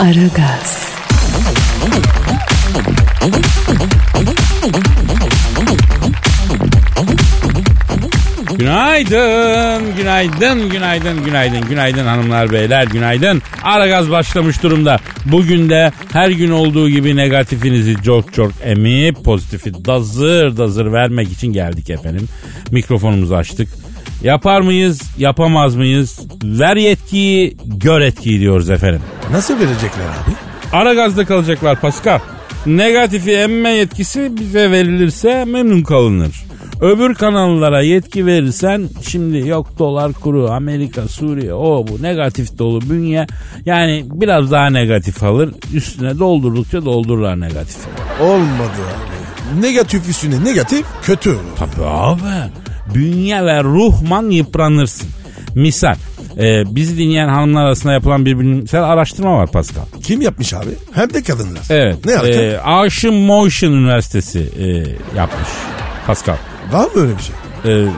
Aragaz, Günaydın, günaydın, günaydın, günaydın, günaydın hanımlar beyler, günaydın. Aragaz başlamış durumda. Bugün de her gün olduğu gibi negatifinizi çok çok emip pozitifi dazır dazır vermek için geldik efendim. Mikrofonumuzu açtık. Yapar mıyız, yapamaz mıyız? Ver yetkiyi, gör etkiyi diyoruz efendim. Nasıl verecekler abi? Aragaz'da kalacaklar Pascal. Negatifi emme yetkisi bize verilirse memnun kalınır. Öbür kanallara yetki verirsen şimdi yok dolar kuru Amerika Suriye o bu negatif dolu bünye yani biraz daha negatif alır üstüne doldurdukça doldururlar negatif. Olmadı abi. Negatif üstüne negatif kötü olur. Tabii abi bünye ve ruhman yıpranırsın. Misal e, bizi dinleyen hanımlar arasında yapılan bir bilimsel araştırma var Pascal. Kim yapmış abi? Hem de kadınlar. Evet. Ne yaptı? e, Aşın Motion Üniversitesi e, yapmış Pascal. Var mı öyle bir şey? Ee,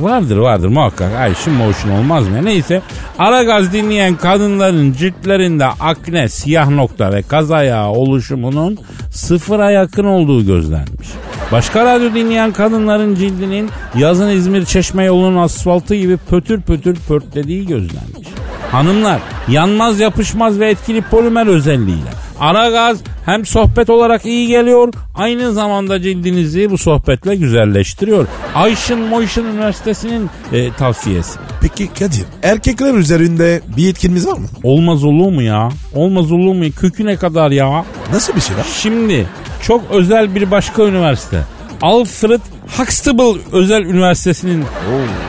vardır vardır muhakkak. Ay şu motion olmaz mı? Neyse. Aragaz dinleyen kadınların ciltlerinde akne, siyah nokta ve kaz ayağı oluşumunun sıfıra yakın olduğu gözlenmiş. Başka radyo dinleyen kadınların cildinin yazın İzmir Çeşme yolunun asfaltı gibi pötür pötür pörtlediği gözlenmiş. Hanımlar yanmaz yapışmaz ve etkili polimer özelliğiyle Aragaz hem sohbet olarak iyi geliyor aynı zamanda cildinizi bu sohbetle güzelleştiriyor. Ayşın Moyşin Üniversitesi'nin e, tavsiyesi. Peki Kadir erkekler üzerinde bir etkimiz var mı? Olmaz olur mu ya? Olmaz olur mu? Köküne kadar ya. Nasıl bir şey var? Şimdi çok özel bir başka üniversite. Alfred Huxtable Özel Üniversitesi'nin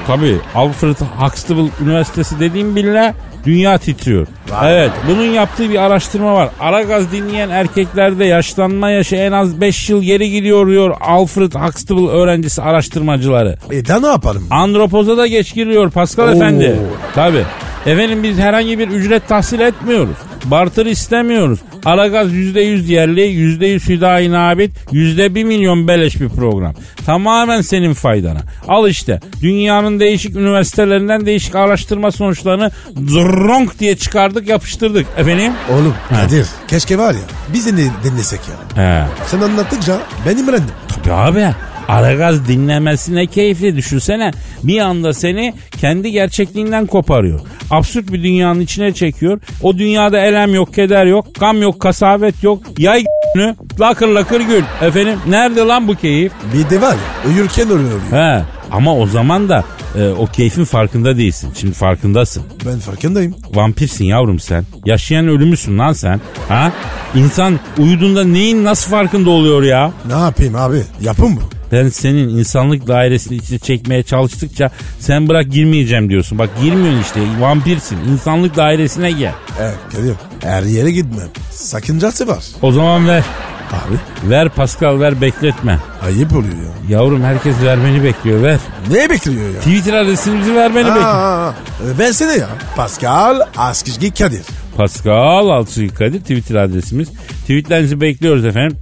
tabii Alfred Huxtable Üniversitesi dediğim bile dünya titriyor. Evet bunun yaptığı bir araştırma var. Aragaz dinleyen erkeklerde yaşlanma yaşı en az 5 yıl geri gidiyor diyor Alfred Huxtable öğrencisi araştırmacıları. E da ne yapalım? Andropoza da geç giriyor Pascal Oo. Efendi. Tabi. Efendim biz herhangi bir ücret tahsil etmiyoruz. Bartır istemiyoruz. Aragaz %100 yerli, %100 hüdayi nabit, %1 milyon beleş bir program. Tamamen senin faydana. Al işte dünyanın değişik üniversitelerinden değişik araştırma sonuçlarını zırronk diye çıkardık yapıştırdık. Efendim? Oğlum Kadir keşke var ya biz de dinlesek ya. He. Sen anlattıkça ben imrendim. Tabii abi. Aragaz dinlemesine keyifli düşünsene. Bir anda seni kendi gerçekliğinden koparıyor. Absürt bir dünyanın içine çekiyor. O dünyada elem yok, keder yok, gam yok, kasavet yok. Yay günü, lakır lakır gül. Efendim nerede lan bu keyif? Bir de var ya uyurken oluyor. He. Ama o zaman da e, o keyfin farkında değilsin. Şimdi farkındasın. Ben farkındayım. Vampirsin yavrum sen. Yaşayan ölümüsün lan sen. Ha? İnsan uyuduğunda neyin nasıl farkında oluyor ya? Ne yapayım abi? Yapın bu. Ben senin insanlık dairesini içine çekmeye çalıştıkça sen bırak girmeyeceğim diyorsun. Bak girmiyorsun işte vampirsin. İnsanlık dairesine gel. Evet Kadir her yere gitmem. Sakıncası var. O zaman ver. Abi Ver Pascal ver bekletme. ayıp oluyor ya. Yavrum herkes vermeni bekliyor ver. Ne bekliyor ya? Twitter adresimizi vermeni bekliyor. Aa, e, versene ya. Pascal Askizgi Kadir. Pascal Altçı Kadir Twitter adresimiz. Tweetlerinizi bekliyoruz efendim.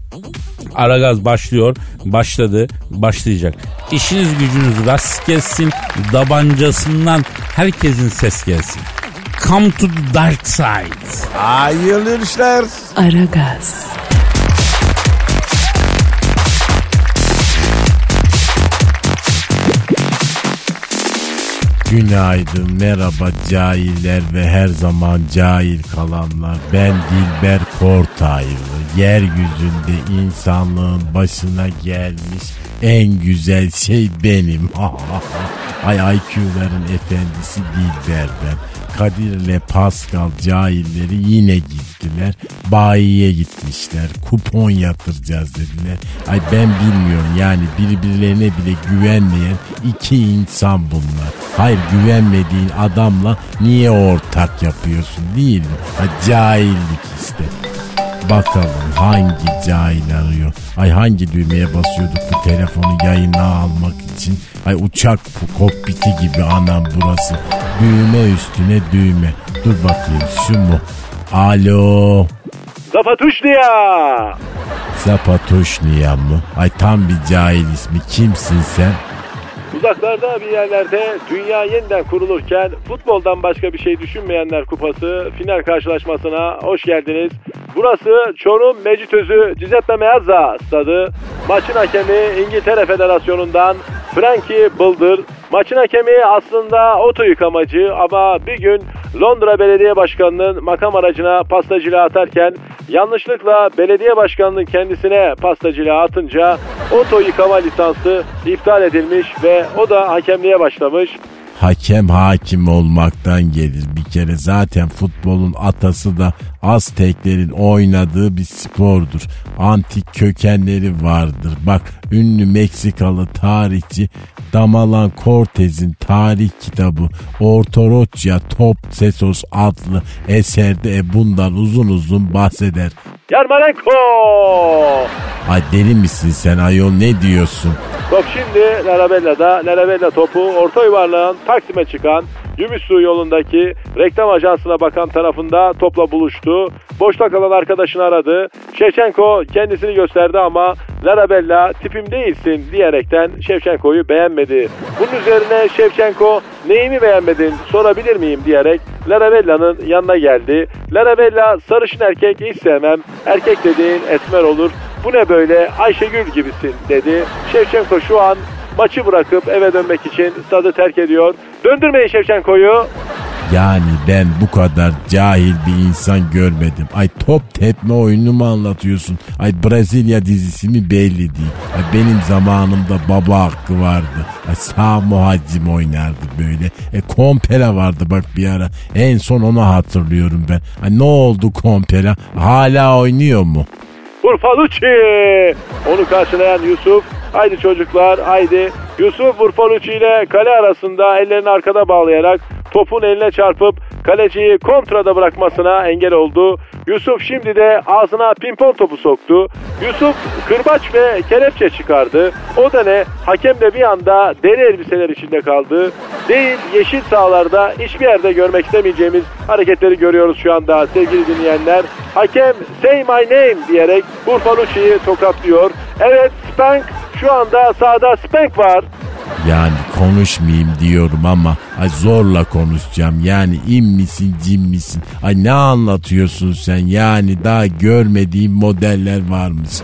Aragaz başlıyor, başladı, başlayacak. İşiniz gücünüz rast gelsin, dabancasından herkesin ses gelsin. Come to the dark side. Hayırlı işler. Aragaz, Günaydın, merhaba cahiller ve her zaman cahil kalanlar. Ben Dilber Kortaylı. Yeryüzünde insanlığın başına gelmiş en güzel şey benim. Ay IQ'ların efendisi Dilber ben. Kadir ile Pascal cahilleri yine gittiler. Bayiye gitmişler. Kupon yatıracağız dediler. Ay ben bilmiyorum yani birbirlerine bile güvenmeyen iki insan bunlar. Hayır güvenmediğin adamla niye ortak yapıyorsun değil mi? Ha, cahillik işte. Bakalım hangi cahil arıyor? Ay hangi düğmeye basıyorduk bu telefonu yayına almak için? Ay uçak kokpiti gibi anam burası. Düğme üstüne düğme. Dur bakayım şu mu? Alo. Zapatuşnia. Zapatoşniya mı? Ay tam bir cahil ismi. Kimsin sen? Uzaklarda bir yerlerde dünya yeniden kurulurken futboldan başka bir şey düşünmeyenler kupası final karşılaşmasına hoş geldiniz. Burası Çorum Mecitözü Cizeppe Meazza stadı. Maçın hakemi İngiltere Federasyonu'ndan Frankie Bıldır. Maçın hakemi aslında oto yıkamacı ama bir gün Londra Belediye Başkanı'nın makam aracına pastacılığa atarken yanlışlıkla belediye başkanının kendisine pastacılığa atınca oto yıkama lisansı iptal edilmiş ve o da hakemliğe başlamış. Hakem hakim olmaktan gelir bir kere. Zaten futbolun atası da Azteklerin oynadığı bir spordur. Antik kökenleri vardır. Bak ünlü Meksikalı tarihçi Damalan Cortez'in tarih kitabı Ortorocya Top Sesos adlı eserde e bundan uzun uzun bahseder. Yarmolenko! Ay deli misin sen ayol ne diyorsun? Top şimdi Larabella'da. Larabella topu orta yuvarlağın Taksim'e çıkan Gümüşsu yolundaki reklam ajansına bakan tarafında topla buluştu. Boşta kalan arkadaşını aradı. Şevçenko kendisini gösterdi ama Larabella tipim değilsin diyerekten Şevçenko'yu beğenmedi. Bunun üzerine Şevçenko neyimi beğenmedin sorabilir miyim diyerek Larabella'nın yanına geldi. Larabella sarışın erkek hiç sevmem. Erkek dediğin esmer olur. Bu ne böyle Ayşegül gibisin dedi. Şevçenko şu an maçı bırakıp eve dönmek için stadı terk ediyor. Döndürmeyin Şevçenko'yu. Yani ben bu kadar cahil bir insan görmedim. Ay top tepme oyunu mu anlatıyorsun? Ay Brezilya dizisi mi belli değil. Ay benim zamanımda baba hakkı vardı. Ay sağ muhaccim oynardı böyle. E Kompela vardı bak bir ara. En son onu hatırlıyorum ben. Ay ne oldu Kompela? Hala oynuyor mu? Urfalucci. Onu karşılayan Yusuf. Haydi çocuklar haydi. Yusuf Urfalucci ile kale arasında ellerini arkada bağlayarak topun eline çarpıp kaleciyi kontrada bırakmasına engel oldu. Yusuf şimdi de ağzına pimpon topu soktu. Yusuf kırbaç ve kelepçe çıkardı. O da ne? Hakem de bir anda deri elbiseler içinde kaldı. Değil yeşil sahalarda hiçbir yerde görmek istemeyeceğimiz hareketleri görüyoruz şu anda sevgili dinleyenler. Hakem say my name diyerek Urfalucci'yi tokatlıyor. Evet Spank şu anda sahada Spank var. Yani konuşmayayım diyorum ama ay zorla konuşacağım. Yani in misin cin misin? Ay ne anlatıyorsun sen? Yani daha görmediğim modeller varmış.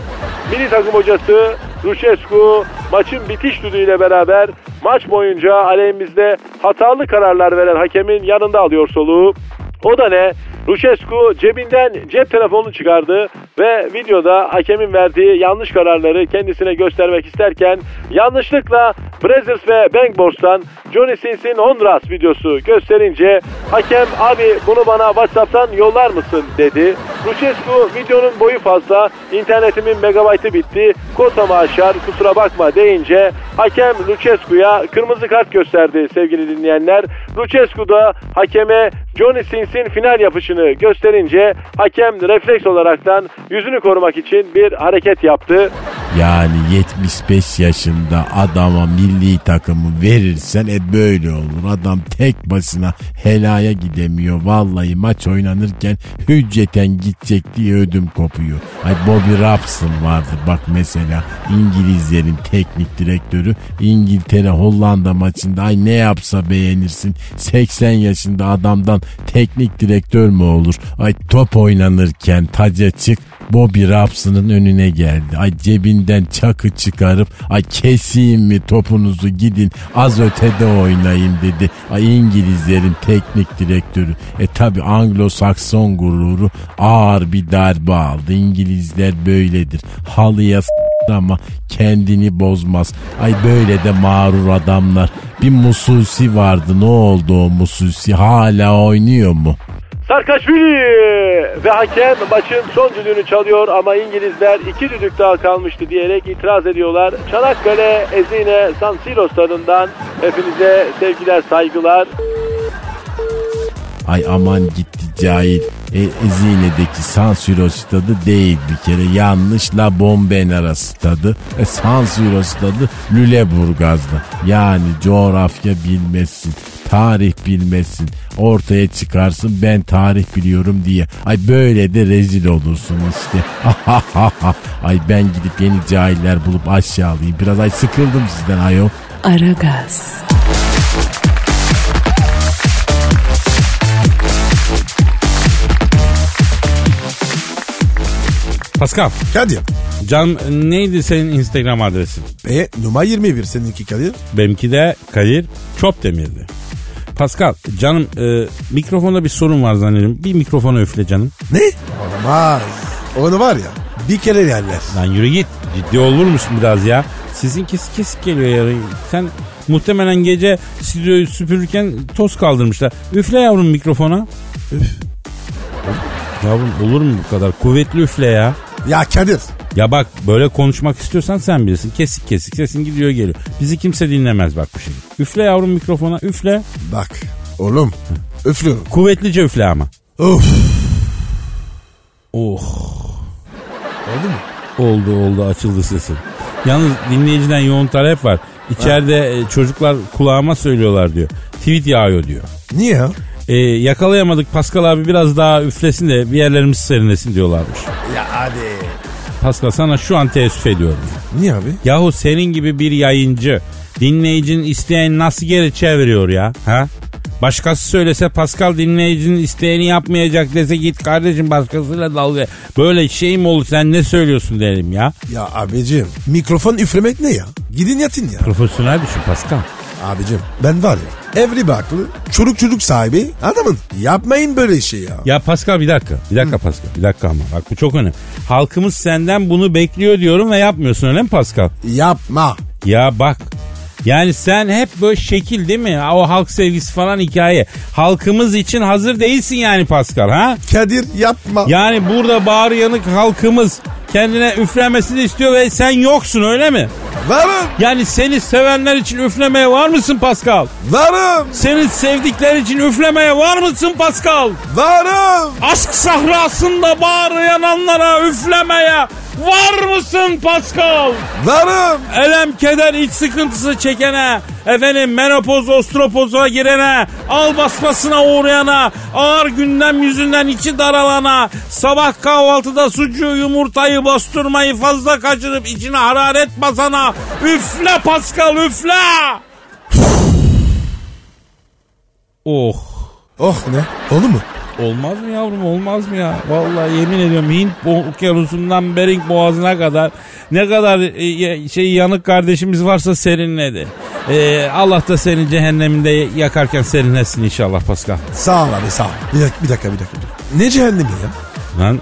Milli takım hocası Lucescu maçın bitiş düdüğüyle beraber maç boyunca aleyhimizde hatalı kararlar veren hakemin yanında alıyor soluğu. O da ne? Lucescu cebinden cep telefonunu çıkardı ve videoda hakemin verdiği yanlış kararları kendisine göstermek isterken yanlışlıkla Brazzers ve Bankbors'tan Johnny Sins'in Honduras videosu gösterince hakem abi bunu bana Whatsapp'tan yollar mısın dedi. Lucescu videonun boyu fazla internetimin megabaytı bitti kotamı aşar kusura bakma deyince hakem Lucescu'ya kırmızı kart gösterdi sevgili dinleyenler. Lucescu da hakeme Johnny Sins'in final yapışını gösterince hakem refleks olaraktan yüzünü korumak için bir hareket yaptı. Yani 75 yaşında adama milli takımı verirsen e böyle olur. Adam tek başına helaya gidemiyor. Vallahi maç oynanırken hücceten gidecek diye ödüm kopuyor. Ay Bobby Robson vardı bak mesela İngilizlerin teknik direktörü İngiltere Hollanda maçında ay ne yapsa beğenirsin. 80 yaşında adamdan teknik direktör mü olur? Ay top oynanırken taca çık Bobby Robson'ın önüne geldi. Ay cebinden çakı çıkarıp ay keseyim mi topunuzu gidin az ötede oynayın dedi. Ay İngilizlerin teknik direktörü. E tabi Anglo-Sakson gururu ağır bir darbe aldı. İngilizler böyledir. Halıya ama kendini bozmaz. Ay böyle de mağrur adamlar. Bir mususi vardı ne oldu o mususi hala oynuyor mu? Sarkaçvili ve hakem maçın son düdüğünü çalıyor ama İngilizler iki düdük daha kalmıştı diyerek itiraz ediyorlar. Çanakkale, Ezine, San Siro stadından hepinize sevgiler, saygılar. Ay aman gitti cahil. E, Ezine'deki San Siro stadı değil bir kere. Yanlış La Bombenera stadı. E, San Siro stadı Lüleburgaz'da. Yani coğrafya bilmezsin. Tarih bilmezsin. Ortaya çıkarsın ben tarih biliyorum diye. Ay böyle de rezil olursun işte. ay ben gidip yeni cahiller bulup aşağılayayım. Biraz ay sıkıldım sizden ayol. Aragaz, Pascal. Kadir. Can neydi senin Instagram adresin? E numara 21 seninki Kadir. Benimki de Kadir Çopdemir'di. Pascal canım e, mikrofonda bir sorun var zannediyorum. Bir mikrofona üfle canım. Ne? Olmaz. Onu var ya bir kere yerler. Lan yürü git. Ciddi olur musun biraz ya? Sizin kesik kesik geliyor ya. Sen muhtemelen gece stüdyoyu süpürürken toz kaldırmışlar. Üfle yavrum mikrofona. Üf. Yavrum olur mu bu kadar? Kuvvetli üfle ya. Ya Kadir. Ya bak böyle konuşmak istiyorsan sen bilirsin. Kesik kesik sesin gidiyor geliyor. Bizi kimse dinlemez bak bu şey. Üfle yavrum mikrofona üfle. Bak oğlum üflüyorum. Kuvvetlice üfle ama. Of. Oh. Oldu mu? Oldu oldu açıldı sesin. Yalnız dinleyiciden yoğun talep var. İçeride e, çocuklar kulağıma söylüyorlar diyor. Tweet yağıyor diyor. Niye ya? E, yakalayamadık Pascal abi biraz daha üflesin de bir yerlerimiz serinlesin diyorlarmış. Ya hadi. Pascal sana şu an teessüf ediyorum. Niye abi? Yahu senin gibi bir yayıncı dinleyicinin isteğini nasıl geri çeviriyor ya? Ha? Başkası söylese Pascal dinleyicinin isteğini yapmayacak dese git kardeşim başkasıyla dalga. Böyle şey mi olur sen ne söylüyorsun derim ya. Ya abicim mikrofon üflemek ne ya? Gidin yatın ya. Profesyonel düşün Pascal. Abicim ben var ya evli baklı çocuk çocuk sahibi adamın. Yapmayın böyle şey ya. Ya Pascal bir dakika. Bir dakika Pascal. Bir dakika ama. Bak bu çok önemli. Halkımız senden bunu bekliyor diyorum ve yapmıyorsun öyle mi Pascal? Yapma. Ya bak. Yani sen hep böyle şekil değil mi? O halk sevgisi falan hikaye. Halkımız için hazır değilsin yani Pascal ha? Kadir yapma. Yani burada bağır yanık halkımız kendine üflemesini istiyor ve sen yoksun öyle mi? Varım. Yani seni sevenler için üflemeye var mısın Pascal? Varım. Senin sevdikler için üflemeye var mısın Pascal? Varım. Aşk sahrasında bağrı yananlara üflemeye var mısın Pascal? Varım. Elem, keder, iç sıkıntısı çekene, efendim menopoz, ostropoza girene, al basmasına uğrayana, ağır gündem yüzünden içi daralana, sabah kahvaltıda sucuğu yumurtayı bastırmayı fazla kaçırıp içine hararet basana, üfle Pascal üfle! oh. Oh ne? Oldu mu? Olmaz mı yavrum olmaz mı ya? Vallahi yemin ediyorum Hint okyanusundan Bering boğazına kadar ne kadar e, şey yanık kardeşimiz varsa serinledi. Ee, Allah da seni cehenneminde yakarken serinlesin inşallah Pascal. Sağ ol abi sağ ol. Bir dakika bir dakika bir dakika. Ne cehennemi ya? Lan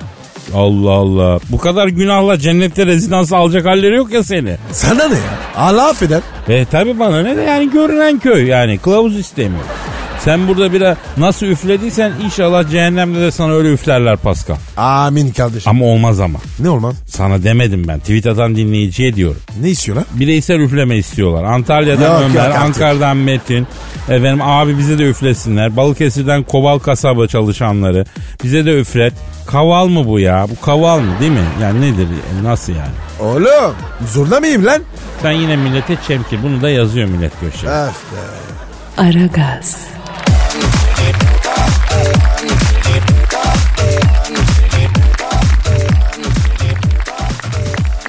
Allah Allah. Bu kadar günahla cennette rezidans alacak halleri yok ya seni. Sana ne ya? Allah affeder. E tabi bana ne de yani görünen köy yani kılavuz istemiyor. Sen burada bir nasıl üflediysen inşallah cehennemde de sana öyle üflerler Pascal. Amin kardeşim. Ama olmaz ama. Ne olmaz? Sana demedim ben. Tweet atan dinleyiciye diyorum. Ne istiyorlar? Bireysel üfleme istiyorlar. Antalya'dan Yok, Ömer, yok artık. Ankara'dan Metin. Efendim abi bize de üflesinler. Balıkesir'den Kobal kasaba çalışanları. Bize de üflet. Kaval mı bu ya? Bu kaval mı değil mi? Yani nedir? Nasıl yani? Oğlum zorla mıyım lan? Ben yine millete çemkir. Bunu da yazıyor millet köşe. Öf be. Aragaz,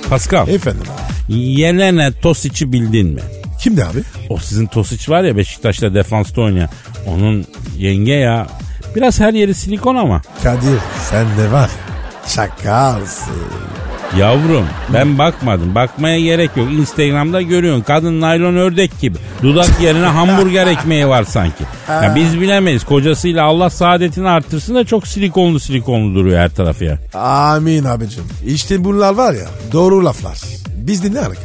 Pascal, Efendim abi. Yelene Tosic'i bildin mi? Kimdi abi? O sizin Tosic var ya Beşiktaş'ta defansta oynayan. Onun yenge ya. Biraz her yeri silikon ama. Kadir sen de var ya. Yavrum ben bakmadım. Bakmaya gerek yok. Instagram'da görüyorsun. Kadın naylon ördek gibi. Dudak yerine hamburger ekmeği var sanki. Ya biz bilemeyiz. Kocasıyla Allah saadetini arttırsın da çok silikonlu silikonlu duruyor her tarafı ya. Amin abicim. İşte bunlar var ya doğru laflar. Bizde ne alaka?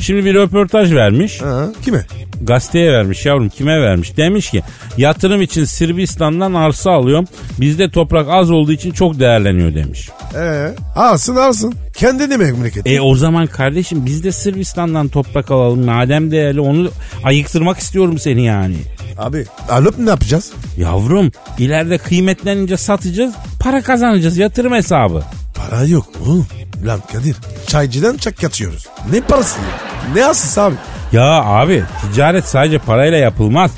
Şimdi bir röportaj vermiş. Ha, kime? Gazeteye vermiş yavrum kime vermiş? Demiş ki yatırım için Sırbistan'dan arsa alıyorum. Bizde toprak az olduğu için çok değerleniyor demiş. Ee, alsın alsın. Kendini memleket. E o zaman kardeşim biz de Sırbistan'dan toprak alalım. Madem değerli onu ayıktırmak istiyorum seni yani. Abi alıp ne yapacağız? Yavrum ileride kıymetlenince satacağız para kazanacağız yatırım hesabı. Para yok oğlum. Lan Kadir çaycıdan çak yatıyoruz. Ne parası ya? Ne asıs abi? Ya abi ticaret sadece parayla yapılmaz.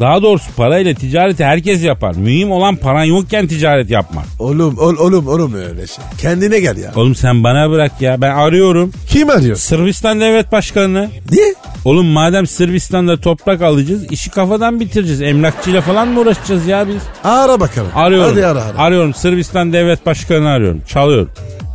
Daha doğrusu parayla ticareti herkes yapar. Mühim olan paran yokken ticaret yapmak. Oğlum ol, oğlum oğlum öyle şey. Kendine gel ya. Oğlum sen bana bırak ya ben arıyorum. Kim arıyor? Sırbistan devlet başkanını. Niye? Oğlum madem Sırbistan'da toprak alacağız işi kafadan bitireceğiz. Emlakçıyla falan mı uğraşacağız ya biz? Ara bakalım. Arıyorum. Hadi ara ara. Arıyorum Sırbistan devlet başkanını arıyorum. Çalıyor.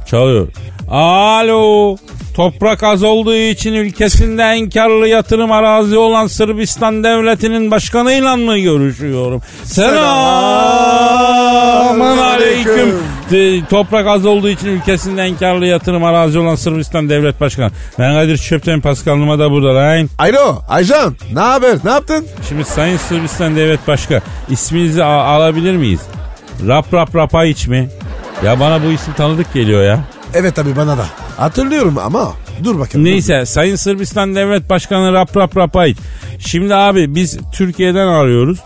Çalıyor. Alo. Toprak az olduğu için ülkesinde en karlı yatırım arazi olan Sırbistan devletinin başkanıyla mı görüşüyorum? Selamun aleyküm. T- Toprak az olduğu için ülkesinde en karlı yatırım arazi olan Sırbistan devlet başkanı. Ben Kadir Çöpten Pascal Numa da burada lan. Alo Aycan ne haber ne yaptın? Şimdi Sayın Sırbistan Devlet Başkanı isminizi alabilir miyiz? Rap rap rapaiç mi? Ya bana bu isim tanıdık geliyor ya. Evet abi bana da. Hatırlıyorum ama dur bakalım. Neyse Sayın Sırbistan Devlet Başkanı Rap Rap Rapaiç. Şimdi abi biz Türkiye'den arıyoruz.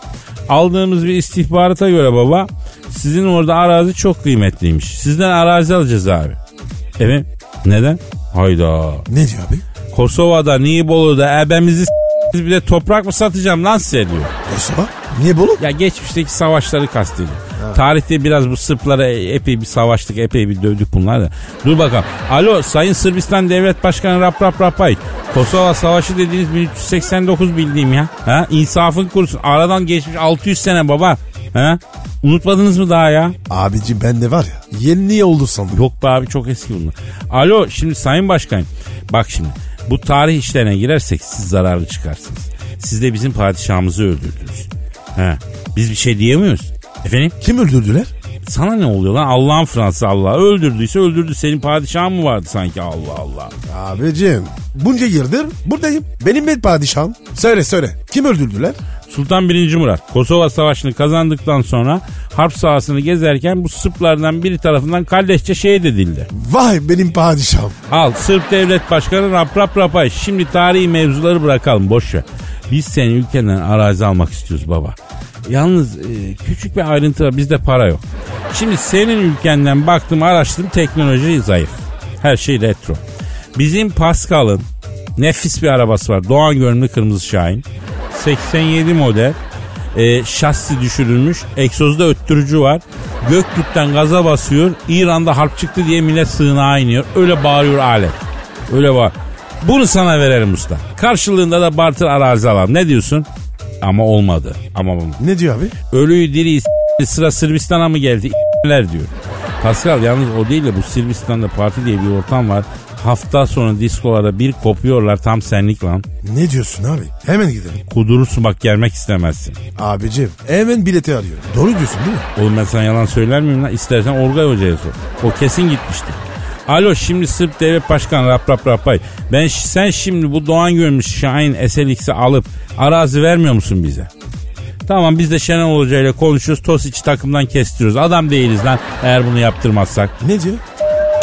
Aldığımız bir istihbarata göre baba sizin orada arazi çok kıymetliymiş. Sizden arazi alacağız abi. Evet. Neden? Hayda. Ne diyor abi? Kosova'da, Nibolu'da ebemizi s- bir de toprak mı satacağım lan size diyor. Kosova? Niye bolu? Ya geçmişteki savaşları kastediyor. Tarihte biraz bu Sırplara epey bir savaştık, epey bir dövdük bunlar da. Dur bakalım. Alo Sayın Sırbistan Devlet Başkanı Rap Rap Rapay. Kosova Savaşı dediğiniz 1389 bildiğim ya. Ha? İnsafın kurusun. Aradan geçmiş 600 sene baba. Ha? Unutmadınız mı daha ya? Abici bende var ya yeni niye oldu sandım. Yok be abi çok eski bunlar. Alo şimdi Sayın Başkan. Bak şimdi bu tarih işlerine girersek siz zararlı çıkarsınız. Siz de bizim padişahımızı öldürdünüz. He. Biz bir şey diyemiyoruz. Efendim? Kim öldürdüler? Sana ne oluyor lan? Allah'ın Fransa Allah. Öldürdüyse öldürdü. Senin padişahın mı vardı sanki Allah Allah. Abicim bunca yıldır buradayım. Benim bir padişahım. Söyle söyle. Kim öldürdüler? Sultan 1. Murat Kosova Savaşı'nı kazandıktan sonra harp sahasını gezerken bu Sırplardan biri tarafından kalleşçe şehit edildi. Vay benim padişahım. Al Sırp Devlet Başkanı Rap Rap Rapay. Şimdi tarihi mevzuları bırakalım boş ver. Biz senin ülkenden arazi almak istiyoruz baba. Yalnız e, küçük bir ayrıntı var bizde para yok. Şimdi senin ülkenden baktım araştırdım teknoloji zayıf. Her şey retro. Bizim Pascal'ın nefis bir arabası var. Doğan görünümlü kırmızı Şahin. 87 model. E, şassi düşürülmüş. Egzozda öttürücü var. Göktürk'ten gaza basıyor. İran'da harp çıktı diye millet sığınağa iniyor. Öyle bağırıyor alet. Öyle var. Bunu sana verelim usta. Karşılığında da barter arazi alalım. Ne diyorsun? Ama olmadı. Ama olmadı. Ne diyor abi? Ölüyü diriyi s- sıra Sırbistan'a mı geldi? ler diyor. Pascal yalnız o değil de bu Sırbistan'da parti diye bir ortam var. Hafta sonu diskolarda bir kopuyorlar tam senlik lan. Ne diyorsun abi? Hemen gidelim. Kudurursun bak gelmek istemezsin. Abicim hemen bileti arıyor. Doğru diyorsun değil mi? Oğlum ben sana yalan söyler miyim lan? İstersen Orgay Hoca'ya sor. O kesin gitmişti. Alo şimdi Sırp Devlet Başkanı Rap Rap Rapay. Ben sen şimdi bu Doğan görmüş Şahin SLX'i alıp arazi vermiyor musun bize? Tamam biz de Şenol Hoca ile konuşuyoruz. Tosiç'i takımdan kestiriyoruz. Adam değiliz lan eğer bunu yaptırmazsak. Ne diyor?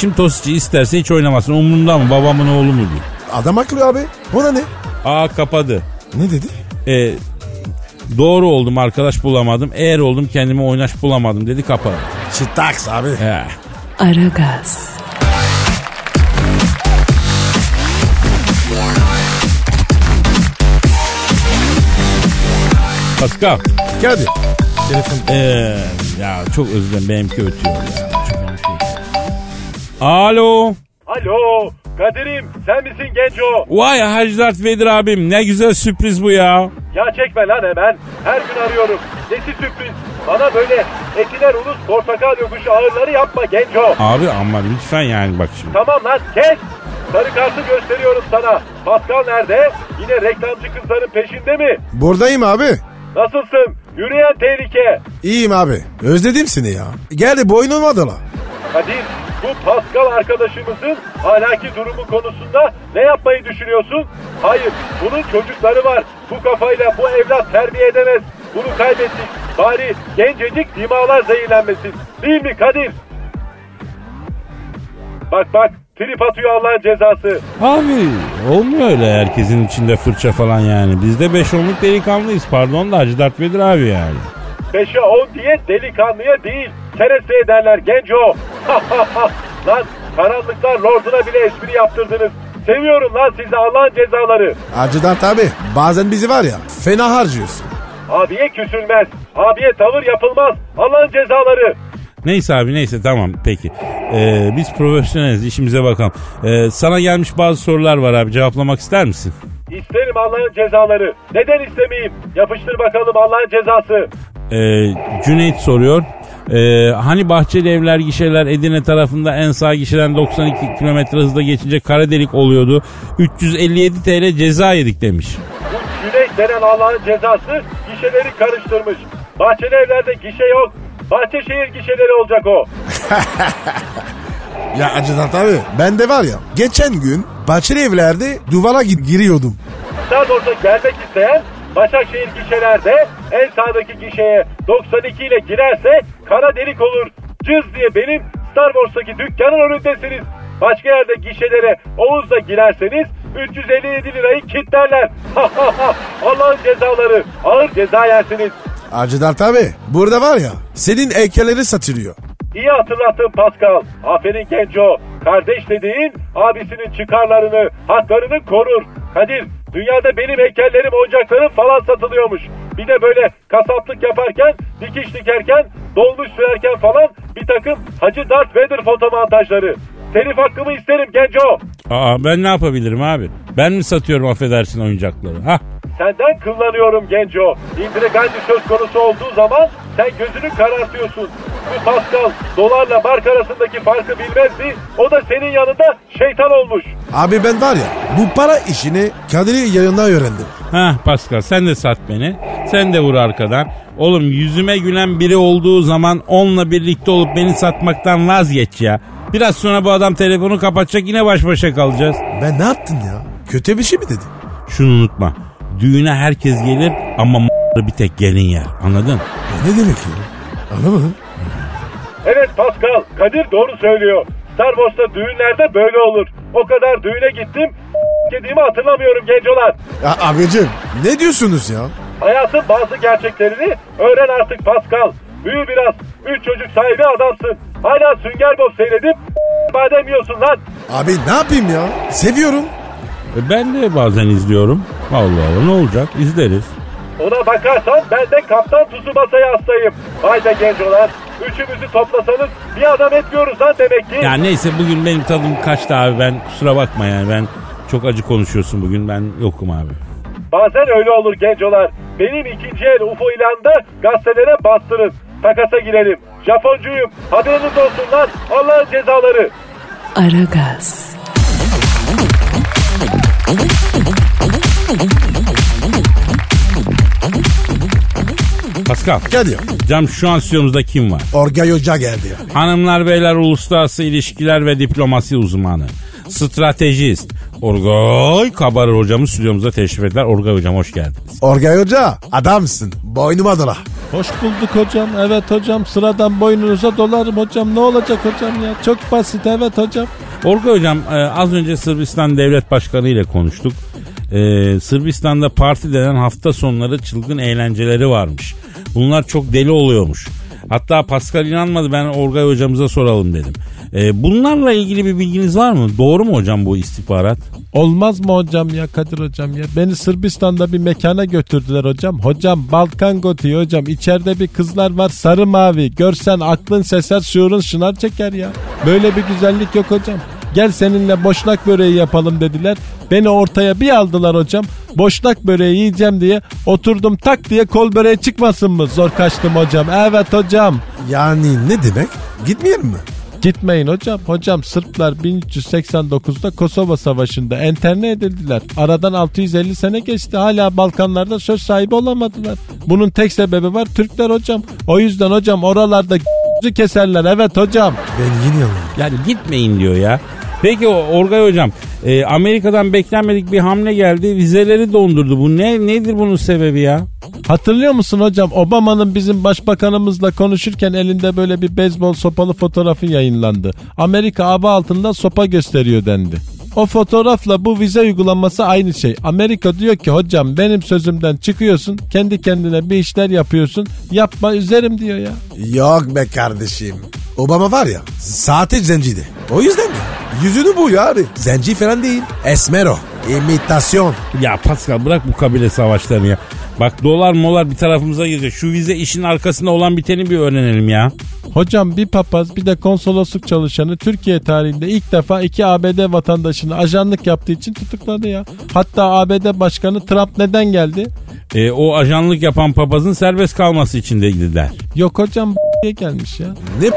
Şimdi Tosiç'i isterse hiç oynamasın. Umurumda mı babamın oğlu mu diyor. Adam haklı abi. Ona ne? Aa kapadı. Ne dedi? E, doğru oldum arkadaş bulamadım. Eğer oldum kendime oynaş bulamadım dedi kapadı. Çıtaks abi. He. Aragaz, Pascal. Kadir. Telefon. Ee, ya çok özür dilerim benimki ötüyor ya. Çok ötüyor. Alo. Alo Kadir'im sen misin genco? Vay Hacı Dert Vedir abim ne güzel sürpriz bu ya. Ya çekme lan hemen. Her gün arıyorum. Nesi sürpriz? Bana böyle etiler ulus portakal yokuşu ağırları yapma genco. Abi ama lütfen yani bak şimdi. Tamam lan kes. Sarı kartı gösteriyorum sana. Pascal nerede? Yine reklamcı kızların peşinde mi? Buradayım abi. Nasılsın? Yürüyen tehlike. İyiyim abi. Özledim seni ya. Geldi boynuma dola. Kadir bu Pascal arkadaşımızın ahlaki durumu konusunda ne yapmayı düşünüyorsun? Hayır, bunun çocukları var. Bu kafayla bu evlat terbiye edemez. Bunu kaybettik. Bari gencecik dimalar zehirlenmesin. Değil mi Kadir? Bak bak trip atıyor Allah'ın cezası. Abi olmuyor öyle herkesin içinde fırça falan yani. Biz de 5-10'luk delikanlıyız pardon da Hacı Dert Vedir abi yani. 5'e 10 diye delikanlıya değil. Kereste derler genco. lan karanlıklar lorduna bile espri yaptırdınız. Seviyorum lan sizi Allah'ın cezaları. Acıdan tabi. Bazen bizi var ya fena harcıyorsun. Abiye küsülmez. Abiye tavır yapılmaz. Allah'ın cezaları. Neyse abi neyse tamam peki. Ee, biz profesyoneliz işimize bakalım. Ee, sana gelmiş bazı sorular var abi cevaplamak ister misin? İsterim Allah'ın cezaları. Neden istemeyeyim? Yapıştır bakalım Allah'ın cezası. Ee, Cüneyt soruyor. Ee, hani Bahçeli Evler gişeler Edirne tarafında en sağ gişeden 92 km hızla geçince kara delik oluyordu. 357 TL ceza yedik demiş. Bu Cüneyt denen Allah'ın cezası gişeleri karıştırmış. Bahçeli evlerde gişe yok. Bahçeşehir gişeleri olacak o. Ya acıdan tabi. Ben de var ya geçen gün Bahçeli evlerde duvara gi- giriyordum. Daha doğrusu gelmek isteyen Başakşehir gişelerde en sağdaki gişeye 92 ile girerse kara delik olur. Cız diye benim Star Wars'taki dükkanın önündesiniz. Başka yerde gişelere Oğuz'la girerseniz 357 lirayı kitlerler. Allah'ın cezaları. Ağır ceza yersiniz. Acıdan tabi. Burada var ya senin heykelleri satılıyor. İyi hatırlattın Pascal. Aferin Genco. Kardeş dediğin abisinin çıkarlarını, haklarını korur. Kadir, dünyada benim heykellerim, oyuncaklarım falan satılıyormuş. Bir de böyle kasaplık yaparken, dikiş dikerken, dolmuş sürerken falan bir takım Hacı Darth Vader fotomontajları. Telif hakkımı isterim Genco. Aa ben ne yapabilirim abi? Ben mi satıyorum affedersin oyuncakları? Ha? Senden kullanıyorum Genco. İndirigandi söz konusu olduğu zaman sen gözünü karartıyorsun. Bu Pascal dolarla mark arasındaki farkı bilmezdi. O da senin yanında şeytan olmuş. Abi ben var ya bu para işini Kadir'in yayından öğrendim. Ha Pascal sen de sat beni. Sen de vur arkadan. Oğlum yüzüme gülen biri olduğu zaman onunla birlikte olup beni satmaktan vazgeç ya. Biraz sonra bu adam telefonu kapatacak yine baş başa kalacağız. Ben ne yaptın ya? Kötü bir şey mi dedin? Şunu unutma. Düğüne herkes gelir ama bir tek gelin yer. Anladın? Ya ne demek ya? Anlamadım. Evet Pascal, Kadir doğru söylüyor. Star Wars'ta düğünlerde böyle olur. O kadar düğüne gittim, dediğimi hatırlamıyorum gencolar. Ya abicim ne diyorsunuz ya? Hayatın bazı gerçeklerini öğren artık Pascal. Büyü biraz. Üç çocuk sahibi adamsın. Hala sünger bob seyredip badem yiyorsun lan. Abi ne yapayım ya? Seviyorum. E ben de bazen izliyorum. Allah Allah ne olacak? İzleriz. Ona bakarsan ben de kaptan tuzu masaya hastayım. Vay be gencolar. Üçümüzü toplasanız bir adam etmiyoruz lan demek ki. Ya neyse bugün benim tadım kaçtı abi ben kusura bakma yani ben çok acı konuşuyorsun bugün ben yokum abi. Bazen öyle olur gencolar. Benim ikinci el UFO ilanında gazetelere bastırın. Takasa girelim. Japoncuyum. Haberiniz olsun lan. Allah'ın cezaları. Aragaz, Pascal. Kadir. Cam şu an stüdyomuzda kim var? Orgay Hoca geldi ya. Hanımlar beyler uluslararası ilişkiler ve diplomasi uzmanı. Stratejist. Orgay Kabarır hocamız stüdyomuza teşrif ettiler. Orgay hocam hoş geldiniz. Orgay Hoca adamsın. Boynuma dola. Hoş bulduk hocam. Evet hocam sıradan boynunuza dolarım hocam. Ne olacak hocam ya? Çok basit evet hocam. Orgay hocam e, az önce Sırbistan devlet başkanı ile konuştuk. E, Sırbistan'da parti denen hafta sonları çılgın eğlenceleri varmış. Bunlar çok deli oluyormuş. Hatta Pascal inanmadı ben Orgay hocamıza soralım dedim. E, bunlarla ilgili bir bilginiz var mı? Doğru mu hocam bu istihbarat? Olmaz mı hocam ya Kadir hocam ya? Beni Sırbistan'da bir mekana götürdüler hocam. Hocam Balkan Goti hocam. İçeride bir kızlar var sarı mavi. Görsen aklın seser şuurun şınar çeker ya. Böyle bir güzellik yok hocam. Gel seninle boşnak böreği yapalım dediler. Beni ortaya bir aldılar hocam. Boşnak böreği yiyeceğim diye oturdum tak diye kol böreği çıkmasın mı? Zor kaçtım hocam. Evet hocam. Yani ne demek? Gitmeyelim mi? Gitmeyin hocam. Hocam Sırplar 1389'da Kosova Savaşı'nda enterne edildiler. Aradan 650 sene geçti. Hala Balkanlarda söz sahibi olamadılar. Bunun tek sebebi var Türkler hocam. O yüzden hocam oralarda keserler evet hocam. Ben yine. Yani gitmeyin diyor ya. Peki Orgay hocam e, Amerika'dan beklenmedik bir hamle geldi. Vizeleri dondurdu. Bu ne nedir bunun sebebi ya? Hatırlıyor musun hocam Obama'nın bizim başbakanımızla konuşurken elinde böyle bir beyzbol sopalı fotoğrafı yayınlandı. Amerika aba altında sopa gösteriyor dendi. O fotoğrafla bu vize uygulaması aynı şey. Amerika diyor ki hocam benim sözümden çıkıyorsun kendi kendine bir işler yapıyorsun yapma üzerim diyor ya. Yok be kardeşim. Obama var ya saati zenciydi. O yüzden mi? Yüzünü bu ya abi. Zenci falan değil. Esmero. İmitasyon. Ya Pascal bırak bu kabile savaşlarını ya. Bak dolar molar bir tarafımıza girecek. Şu vize işin arkasında olan biteni bir öğrenelim ya. Hocam bir papaz bir de konsolosluk çalışanı Türkiye tarihinde ilk defa iki ABD vatandaşını ajanlık yaptığı için tutukladı ya. Hatta ABD Başkanı Trump neden geldi? E, o ajanlık yapan papazın serbest kalması için dediler. Yok hocam gelmiş ya. Ne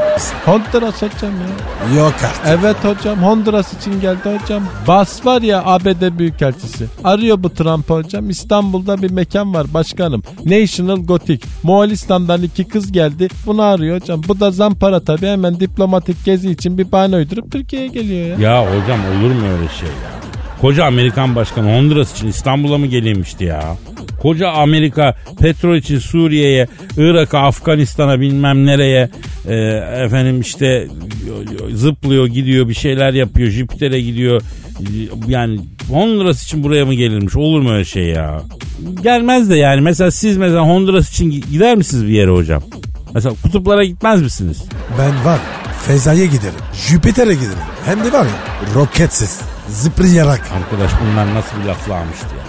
Honduras hocam ya. Yok artık. Evet hocam Honduras için geldi hocam. Bas var ya ABD Büyükelçisi. Arıyor bu Trump hocam. İstanbul'da bir mekan var başkanım. National Gothic. Moğolistan'dan iki kız geldi. Bunu arıyor hocam. Bu da zampara tabii hemen diplomatik gezi için bir bahane uydurup Türkiye'ye geliyor ya. Ya hocam olur mu öyle şey ya? Koca Amerikan başkanı Honduras için İstanbul'a mı geleymişti ya? Koca Amerika petrol için Suriye'ye, Irak'a, Afganistan'a bilmem nereye e, efendim işte zıplıyor gidiyor bir şeyler yapıyor Jüpiter'e gidiyor. Yani Honduras için buraya mı gelirmiş? Olur mu öyle şey ya? Gelmez de yani. Mesela siz mesela Honduras için gider misiniz bir yere hocam? Mesela kutuplara gitmez misiniz? Ben var Feza'ya giderim. Jüpiter'e giderim. Hem de var ya roketsiz. Zıplayarak. Arkadaş bunlar nasıl bir laflarmıştı ya?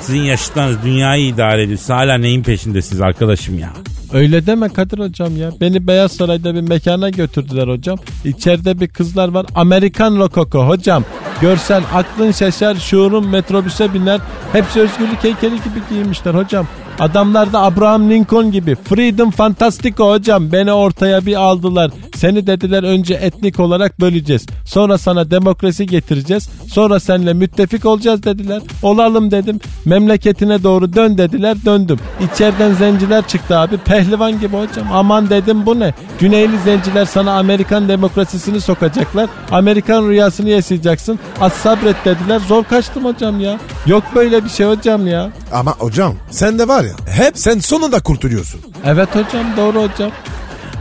Sizin yaşıtlarınız dünyayı idare ediyor. Siz hala neyin peşindesiniz arkadaşım ya? Öyle deme Kadir hocam ya. Beni Beyaz Saray'da bir mekana götürdüler hocam. İçeride bir kızlar var. Amerikan rokoko hocam. Görsen aklın şaşar, şuurun metrobüse biner. Hepsi özgürlük heykeli gibi giymişler hocam. Adamlar da Abraham Lincoln gibi. Freedom Fantastico hocam. Beni ortaya bir aldılar. Seni dediler önce etnik olarak böleceğiz. Sonra sana demokrasi getireceğiz. Sonra seninle müttefik olacağız dediler. Olalım dedim. Memleketine doğru dön dediler. Döndüm. İçeriden zenciler çıktı abi. Pehlivan gibi hocam. Aman dedim bu ne? Güneyli zenciler sana Amerikan demokrasisini sokacaklar. Amerikan rüyasını yaşayacaksın. Az sabret dediler. Zor kaçtım hocam ya. Yok böyle bir şey hocam ya. Ama hocam sen de var ya hep sen sonunda kurtuluyorsun. Evet hocam doğru hocam.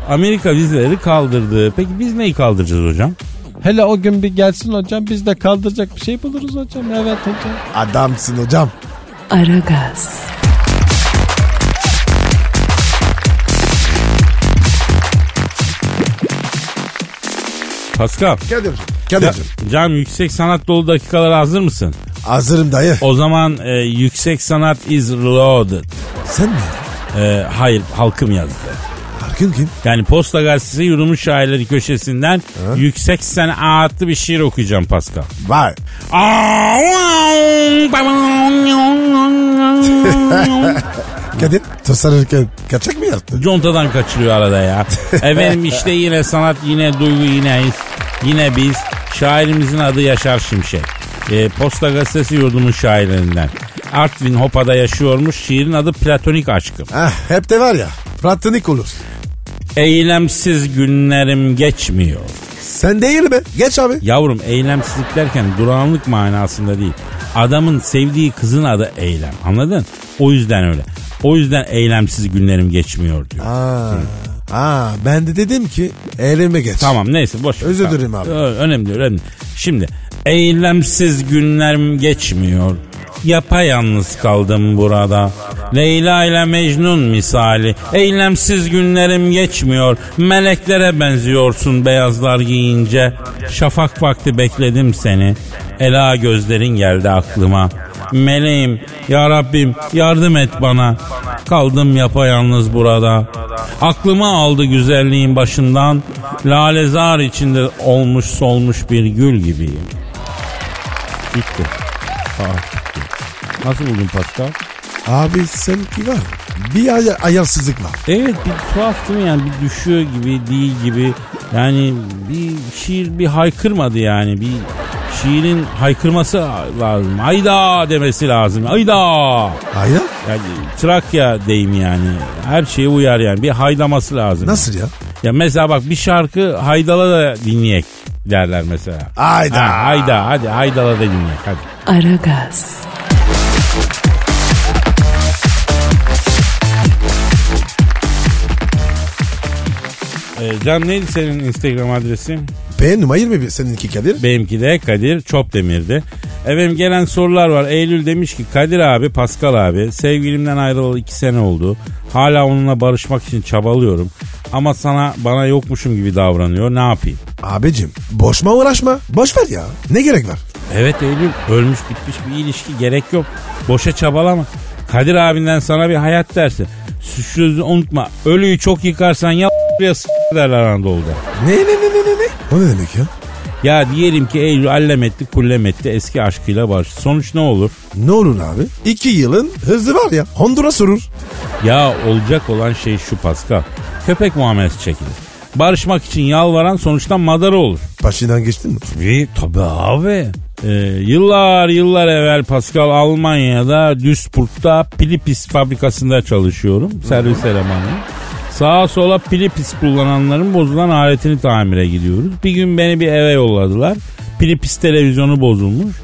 Amerika vizeleri kaldırdı. Peki biz neyi kaldıracağız hocam? Hele o gün bir gelsin hocam biz de kaldıracak bir şey buluruz hocam. Evet hocam. Adamsın hocam. Aragaz, Pascal. Kadir'cim. Kadir'cim. Can yüksek sanat dolu dakikalara hazır mısın? Hazırım dayı. O zaman e, yüksek sanat is reloaded. Sen mi? E, hayır halkım yazdı. Arkın kim? Yani Posta Gazetesi Yurulmuş Şairleri köşesinden yüksek sanatlı bir şiir okuyacağım Pascal. Vay. Kadir tasarırken kaçak mı yaptın? Contadan kaçırıyor arada ya. Efendim işte yine sanat, yine duygu, yine his, yine biz. Şairimizin adı Yaşar Şimşek. E, Posta Gazetesi yurdumun şairlerinden. Artvin Hopa'da yaşıyormuş. Şiirin adı Platonik Aşkım. Heh, hep de var ya platonik olur. Eylemsiz günlerim geçmiyor. Sen değil mi? Geç abi. Yavrum eylemsizlik derken durağanlık manasında değil. Adamın sevdiği kızın adı eylem. Anladın? O yüzden öyle. O yüzden eylemsiz günlerim geçmiyor diyor. Aa, aa, ben de dedim ki elime geç. Tamam neyse boş. ver. Özür dilerim abi. Ö- Önemli değil, önemli. Şimdi eylemsiz günlerim geçmiyor. Yapayalnız kaldım burada. Leyla ile Mecnun misali. Eylemsiz günlerim geçmiyor. Meleklere benziyorsun beyazlar giyince. Şafak vakti bekledim seni. Ela gözlerin geldi aklıma. Meleğim, ya Rabbim yardım et bana. Kaldım yapayalnız burada. Aklıma aldı güzelliğin başından. Lalezar içinde olmuş solmuş bir gül gibiyim. Bitti. Bitti. Nasıl buldun Pascal? Abi seninki var. Bir ay- ayarsızlık var. Evet bir tuhaf değil mi yani bir düşüyor gibi değil gibi. Yani bir şiir bir haykırmadı yani bir şiirin haykırması lazım. Ayda demesi lazım. Ayda. Hayır. Yani Trakya deyimi yani. Her şeye uyar yani. Bir haylaması lazım. Nasıl ya? Ya mesela bak bir şarkı Haydala da dinleyek derler mesela. Hayda. Ha, hayda hadi Haydala da dinleyek hadi. Aragaz, Ee, Can neydi senin Instagram adresin? P numara 21 seninki Kadir. Benimki de Kadir Çopdemir'di. Efendim gelen sorular var. Eylül demiş ki Kadir abi, Pascal abi sevgilimden ayrılalı iki sene oldu. Hala onunla barışmak için çabalıyorum. Ama sana bana yokmuşum gibi davranıyor. Ne yapayım? Abicim boşma uğraşma. Boş ver ya. Ne gerek var? Evet Eylül ölmüş bitmiş bir ilişki gerek yok. Boşa çabalama. Kadir abinden sana bir hayat dersi. Sözü unutma. Ölüyü çok yıkarsan ya ya s- derler Anadolu'da. Ne ne ne ne ne ne? O ne demek ya? Ya diyelim ki Eylül allem etti kullem etti eski aşkıyla barıştı. Sonuç ne olur? Ne olur abi? İki yılın hızı var ya. Honduras vurur. Ya olacak olan şey şu Pascal. Köpek muamelesi çekilir. Barışmak için yalvaran sonuçta madara olur. Başından geçtin mi? Ve tabii abi. Ee, yıllar yıllar evvel Pascal Almanya'da Duisburg'da Pilipis fabrikasında çalışıyorum. Servis elemanıyım. Sağa sola Pilipis kullananların bozulan aletini tamire gidiyoruz. Bir gün beni bir eve yolladılar. Pilipis televizyonu bozulmuş.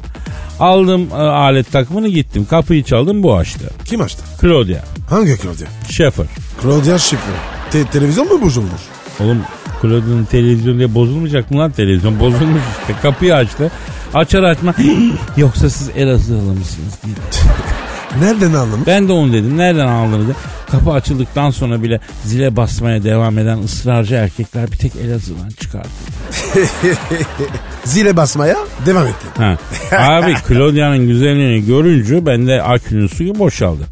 Aldım e, alet takımını gittim. Kapıyı çaldım bu açtı. Kim açtı? Claudia. Hangi Claudia? Schiffer. Claudia Schiffer. Te- televizyon mu bozulmuş? Oğlum Claudia'nın televizyonu diye bozulmayacak mı lan televizyon? Bozulmuş işte. Kapıyı açtı. Açar açma yoksa siz Elazığlı mısınız. Nereden anlamış? Ben de onu dedim. Nereden aldınız? Kapı açıldıktan sonra bile zile basmaya devam eden ısrarcı erkekler bir tek Elazığ'dan çıkardı. Zile basmaya devam etti. Ha. Abi Claudia'nın güzelliğini görünce bende akünün suyu boşaldı.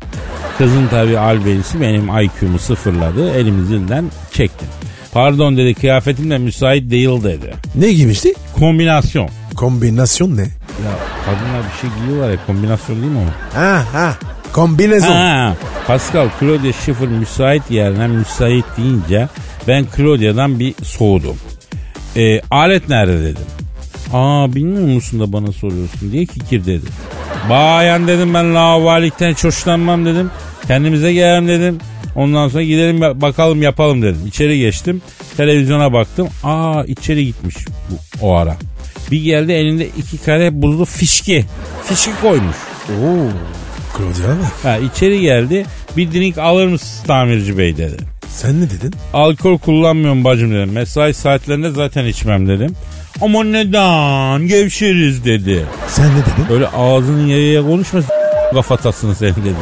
Kızın tabi albenisi benim IQ'mu sıfırladı. Elimi zilden çektim. Pardon dedi kıyafetim de müsait değil dedi. Ne giymişti? Kombinasyon. Kombinasyon ne? Ya kadınlar bir şey giyiyorlar ya kombinasyon değil mi o? Ha ha. Kombinezon. Ha, Pascal Claudia Schiffer müsait yerine müsait deyince ben Claudia'dan bir soğudum. E, alet nerede dedim. Aa bilmiyor musun da bana soruyorsun diye kikir dedi. Bayan dedim ben lavalikten hoşlanmam dedim. Kendimize gelelim dedim. Ondan sonra gidelim bakalım yapalım dedim. İçeri geçtim. Televizyona baktım. Aa içeri gitmiş bu, o ara. Bir geldi elinde iki kare buzlu fişki. Fişki koymuş. Oo. Claudia bak. Ha içeri geldi. Bir drink alır mısınız tamirci bey dedi. Sen ne dedin? Alkol kullanmıyorum bacım dedim. Mesai saatlerinde zaten içmem dedim. Ama neden? Gevşeriz dedi. Sen ne dedin? Böyle ağzının yayaya konuşma kafatasını sen dedi.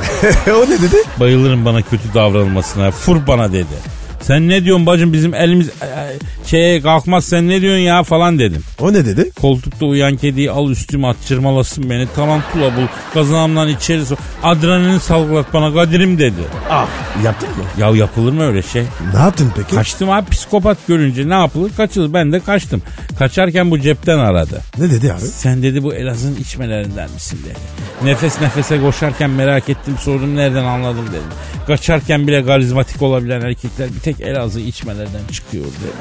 o ne dedi? Bayılırım bana kötü davranılmasına. Fur bana dedi. Sen ne diyorsun bacım bizim elimiz e, e, şeye kalkmaz sen ne diyorsun ya falan dedim. O ne dedi? Koltukta uyan kediyi al üstüme at çırmalasın beni. Tarantula bul kazağımdan içeri sok. Adrenalin salgılat bana Kadir'im dedi. Ah. Yaptın mı? Ya yapılır mı öyle şey? Ne yaptın peki? Kaçtım abi psikopat görünce ne yapılır kaçılır ben de kaçtım. Kaçarken bu cepten aradı. Ne dedi abi? Sen dedi bu Elazığ'ın içmelerinden misin dedi. Nefes nefese koşarken merak ettim sordum nereden anladım dedim. Kaçarken bile karizmatik olabilen erkekler bir tek Elazığ içmelerden çıkıyor dedi.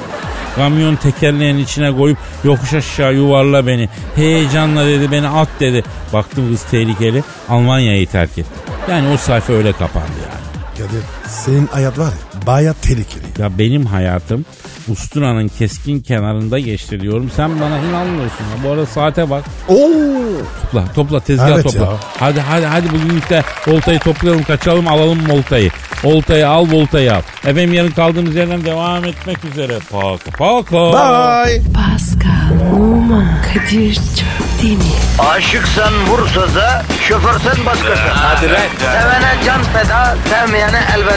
Kamyon tekerleğinin içine koyup yokuş aşağı yuvarla beni. Heyecanla dedi beni at dedi. Baktım kız tehlikeli Almanya'yı terk etti. Yani o sayfa öyle kapandı yani. Kadir senin hayat var ya baya tehlikeli. Ya benim hayatım Ustura'nın keskin kenarında geçti diyorum. Sen bana inanmıyorsun ya. Bu arada saate bak. Oo. Topla topla tezgah Evet topla. ya. Hadi hadi hadi bugün de voltayı toplayalım kaçalım alalım voltayı. Oltayı al voltayı al. Efendim yarın kaldığımız yerden devam etmek üzere. Paka paka. Bye. Pascal, Oman, Kadir çok değil mi? Aşıksan vursa da, şoförsen başkasın. Hadi Sevene can feda, sevmeyene elveda.